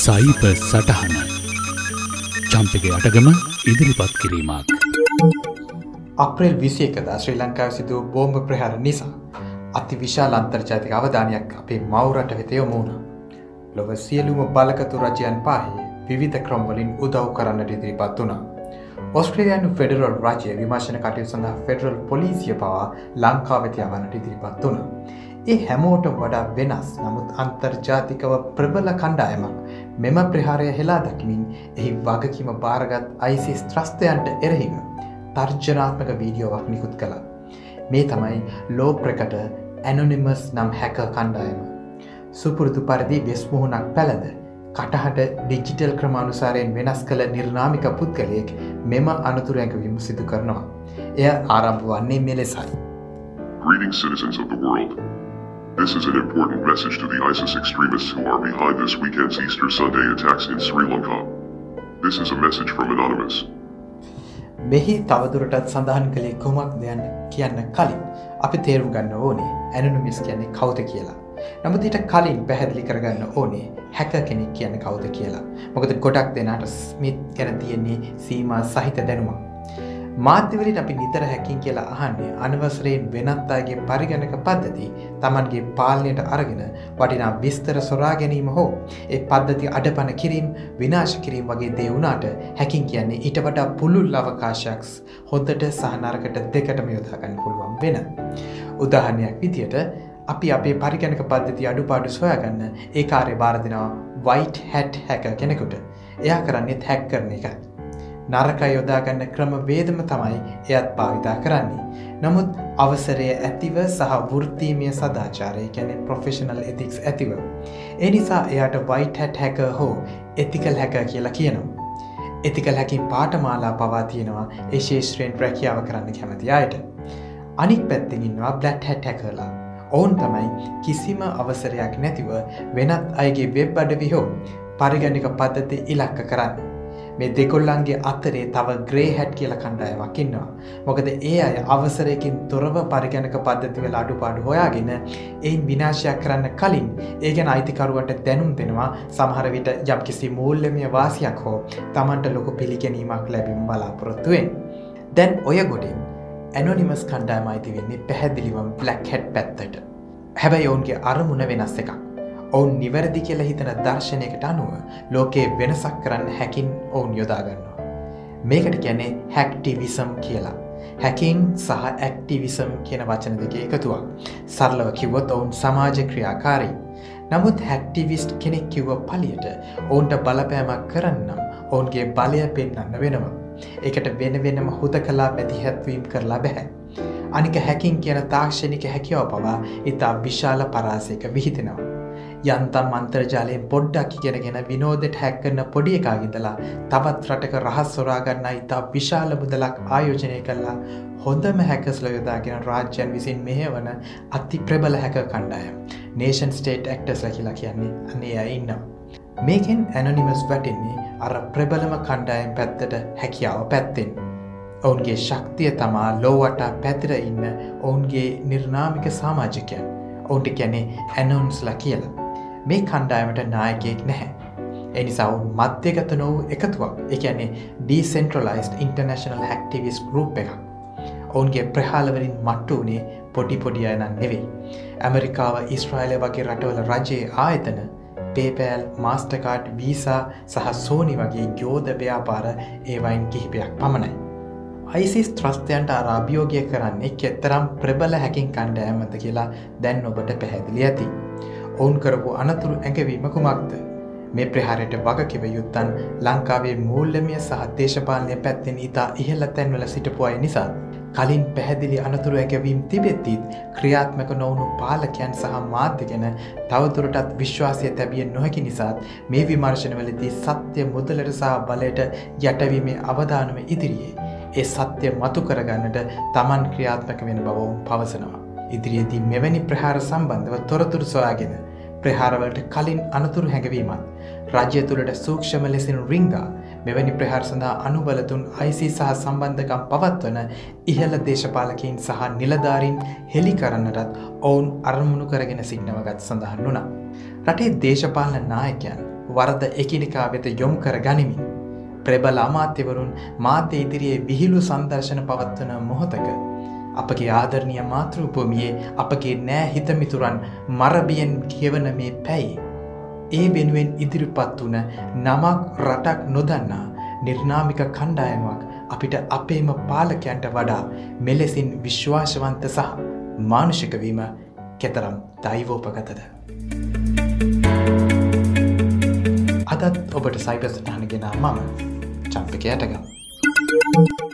සයිප සටහන චම්පක අටගම ඉදිරිපත් කිරීමක් අප්‍රේල් විසියකදා ශ්‍රී ලංකාව සිදුව බෝම්භ ප්‍රහාර නිසා අති විශාල අන්තර්ජාතික අවධානයක් අපේ මවරට වෙත යොමුණ. ලොව සියලුම බලකතු රජයන් පාහේ විවිධ ක්‍රම්වලින් උදව් කරන්නට ඉදිරිපත් වුණා. ඔස්ට්‍රේලයානු ෆෙඩරල් රජය විමර්ශන කටයු සඳහා ෆෙඩරල් පොලිසිය පවා ලංකාවෙති යවන්නට ඉදිරිපත් වුණ. ඒ හැමෝට වඩා වෙනස් නමුත් අන්තර්ජාතිකව ප්‍රබල කණ්ඩායමක් මෙම ප්‍රහාරය හෙලා දකිමින් එහි වගකීම භාරගත් අයිසිස් ත්‍රස්තයන්ට එරහිව තර්ජනාත්මක වීඩියෝවක් නිකුත් කළා. මේ තමයි ලෝ ප්‍රකට ඇනොනිමස් නම් හැක කණ්ඩායම. සුපුරුදු පරිදි වෙස්මුහුණක් පැළඳ කටහට ඩිජිටල් ක්‍රමානුසාරයෙන් වෙනස් කළ නිර්නාමික පුද්ගලයෙක් මෙම අනතුරැඟවීම සිදු කරනවා. එය ආරම්භ වන්නේ මෙලෙසයි. Greetings, citizens of the world. This is an important message to the ISIS extremists who are behind this weekend's Easter Sunday attacks in Sri Lanka. This is a message from Anonymous. මෙහි තවදුරටත් සඳහන් කළේ කුමක් දෙයන්න කියන්න කලින් අපි තේරුම් ගන්න ඕනේ ඇනනුමිස් කියන්නේ කවුද කියලා. නමුත් ඊට කලින් පැහැදිලි කරගන්න ඕනේ හැක කෙනෙක් කියන්න කවුද කියලා. මොකද ගොඩක් දෙනාට ස්මිත් ගැන තියෙන්නේ සීමා සහිත දැනුමක්. මාධ්‍යවලින් අපි නිතර හැකින් කියලා අහන්නේ අනවසරයෙන් වෙනත් අයගේ පරිගණක පද්ධති තමන්ගේ පාලනයට අරගෙන වටිනා විස්තර සොරා ගැනීම හෝ ඒ පද්ධති අඩපන කිරීම් විනාශ කිරීම් වගේ දේ වුණාට හැකින් කියන්නේ ඊට වඩා පුළුල් අවකාශයක් හොඳට සහනරකට දෙකටම යොදාගන්න පුළුවන් වෙන. උදාහරණයක් විදියට අපි අපේ පරිගණක පද්ධති අඩුපාඩු සොයාගන්න ඒ කාර්ය භාරදිනවා වයිට් හැට් හැක කෙනෙකුට එයා කරන්නේ හැක් කරන එකයි. නරක යොදාගන්න ක්‍රම වේදම තමයි එයත් භාවිතා කරන්නේ. නමුත් අවසරය ඇතිව සහ වෘත්තීමය සදාචාරය කැනෙ ප්‍රොෆෙෂනල් එතික්ස් ඇතිව. ඒ නිසා එයාට වයිට හැට් හැක හෝ එතිකල් හැක කියලා කියනවා. එතිකල් හැකින් පාටමාලා පවා තියෙනවා ඒ ශේෂත්‍රයෙන් ප්‍රැකියාව කරන්න කැමති අයට. අනික් පැත්තිනින්වා බ්ලට් හැට් හැකලා. ඔවුන් තමයි කිසිම අවසරයක් නැතිව වෙනත් අයගේ වෙබ් අඩවි හෝ පරිගණික පද්ධති ඉලක්ක කරන්න. මේ දෙකොල්ලන්ගේ අතරේ තව ග්‍රේ හැට් කියල කණ්ඩායමක් ඉන්නවා. මොකද ඒ අය අවසරයකින් තොරව පරිගණක පද්ධතිවල අඩුපාඩු හොයාගෙන එයින් විනාශයක් කරන්න කලින් ඒ ගැන අයිතිකරුවට දැනුම් දෙනවා සමහර විට යම් කිසි මූල්ලමය වාසියක් හෝ තමන්ට ලොකු පිළිගැනීමක් ලැබිම් බලාපොරොත්තුවෙන්. දැන් ඔය ගොඩින් ඇනොනිමස් කණ්ඩායම අයිති වෙන්නේ පැහැදිලිවම් බ්ලක් හැට් පැත්තට. හැබැයි ඔවුන්ගේ අරමුණ වෙනස් එකක්. ඔවුන් නිවැරදි කියල හිතන දර්ශනයකට අනුව ලෝකයේ වෙනසක් කරන්න හැකින් ඔවුන් යොදාගන්නවා. මේකට ගැනේ හැක්ටිවිසම් කියලා. හැකින් සහ ඇක්ටිවිසම් කියන වචන දෙක එකතුවක්. සරලව කිව්වොත් ඔවුන් සමාජ ක්‍රියාකාරී. නමුත් හැක්ටිවිස්ට් කෙනෙක් කිව්ව පලියට ඔවුන්ට බලපෑමක් කරන්නම් ඔවුන්ගේ බලය පෙන්න්න වෙනවා. එකට වෙන වෙනම හුද කලා පැදිහැත්වීම් කරලා බැහැ. අනික හැකින් කියන තාක්ෂණික හැකියාව පවා ඉතා විශාල පරාසයක විහිතෙනවා. යන්තම් අන්තර්ජාලයෙන් පොඩ්ඩක් ඉගෙනගෙන විනෝදට හැක්කරන පොඩි එකාගිඳලා තවත් රටක රහස් සොරාගන්න ඉතා විශාල මුදලක් ආයෝජනය කල්ලා හොඳම හැකස්ල යොදාගෙන රාජ්‍යන් විසින් මෙහවන අති ප්‍රබල හැක කණ්ඩායම් නේෂන් ස්ටේට් ඇක්ටස්ල කියලා කියන්නේ අන්නේ අය ඉන්නවා. මේකෙන් ඇනොනිමස් වැටින්නේ අර ප්‍රබලම කණ්ඩායම් පැත්තට හැකියාව පැත්තෙන්. ඔවුන්ගේ ශක්තිය තමා ලෝවටා පැතිර ඉන්න ඔවුන්ගේ නිර්නාමික සාමාජිකයන් ඔවුන්ට ගැනේ ඇනොන්ස්ලා කියලා. මේ කණ්ඩායමට නායකයෙක් නැහැ. එනිසා ඔවුන් මධ්‍යගත නොවූ එකතුවක් එකන්නේ ඩීසෙන්ට්‍රලයිස්ඩ ඉන්ටර්නශනල් හැක්ටිවිස් ගරුප් එකක්. ඔවුන්ගේ ප්‍රහාලවලින් මට්ටු වනේ පොඩි පොඩි අයනන් නෙවෙයි. ඇමරිකාව ඉස්ට්‍රයිල වගේ රටවල රජයේ ආයතන පේපෑල් මාස්ටකාඩ් වීසා සහ සෝනි වගේ ග්‍යෝධ ව්‍යාපාර ඒවයින් කිහිපයක් පමණයි. අයිසිස් ත්‍රස්තයන්ට අරාභියෝගය කරන්නේ කෙත්තරම් ප්‍රබල හැකින් කණ්ඩෑමත කියලා දැන් ඔබට පැහැදිලි ඇති. ඔවුන් කරපු අනතුරු ඇඟවීම කුමක්ද. මේ ප්‍රහාරයට වගකිව යුත්තන් ලංකාවේ මූල්ලමිය සහ දේශපාලනය පැත්තෙන් ඉතා ඉහල්ල තැන්වල සිටපු අය නිසා. කලින් පැහැදිලි අනතුරු ඇගැවීම් තිබෙත්තිත් ක්‍රියාත්මක නොවුණු පාලකයන් සහ මාධ්‍ය ගැන තවතුරටත් විශ්වාසය තැබිය නොහැකි නිසාත් මේ විමර්ශනවලදී සත්‍ය මුදලට සහ බලයට යටවීමේ අවධානම ඉදිරියේ. ඒ සත්‍ය මතු කරගන්නට තමන් ක්‍රියාත්මක වෙන බවවුන් පවසනවා. ඉදිරියේදී මෙවැනි ප්‍රහාර සම්බන්ධව තොරතුරු සොයාගෙන ප්‍රහාරවලට කලින් අනතුරු හැඟවීමත් රජ්‍ය තුළට සූක්ෂම ලෙසින් රිංගා මෙවැනි ප්‍රහාර සඳහා අනුබලතුන් අයිසි සහ සම්බන්ධකම් පවත්වන ඉහළ දේශපාලකින් සහ නිලධාරින් හෙළි කරන්නටත් ඔවුන් අරමුණු කරගෙන සින්නවගත් සඳහන් වුණා. රටේ දේශපාලන නායකයන් වරද එකිනිකා වෙත යොම් කර ගනිමින්. ප්‍රබල අමාත්‍යවරුන් මාත්‍ය ඉදිරියේ විහිළු සංදර්ශන පවත්වන මොහොතක. අපගේ ආදරණය මාතෘභූමියේ අපගේ නෑ හිතමිතුරන් මරබියෙන් කියවන මේ පැයි. ඒ වෙනුවෙන් ඉදිරිපත් වන නමක් රටක් නොදන්නා නිර්නාමික කණ්ඩායමක් අපිට අපේම පාලකයන්ට වඩා මෙලෙසින් විශ්වාශවන්ත සහ මානුෂිකවීම කෙතරම් දයිවෝපගතද. අදත් ඔබට සයිප සටහන ගෙනා මම චම්පික යටගම්.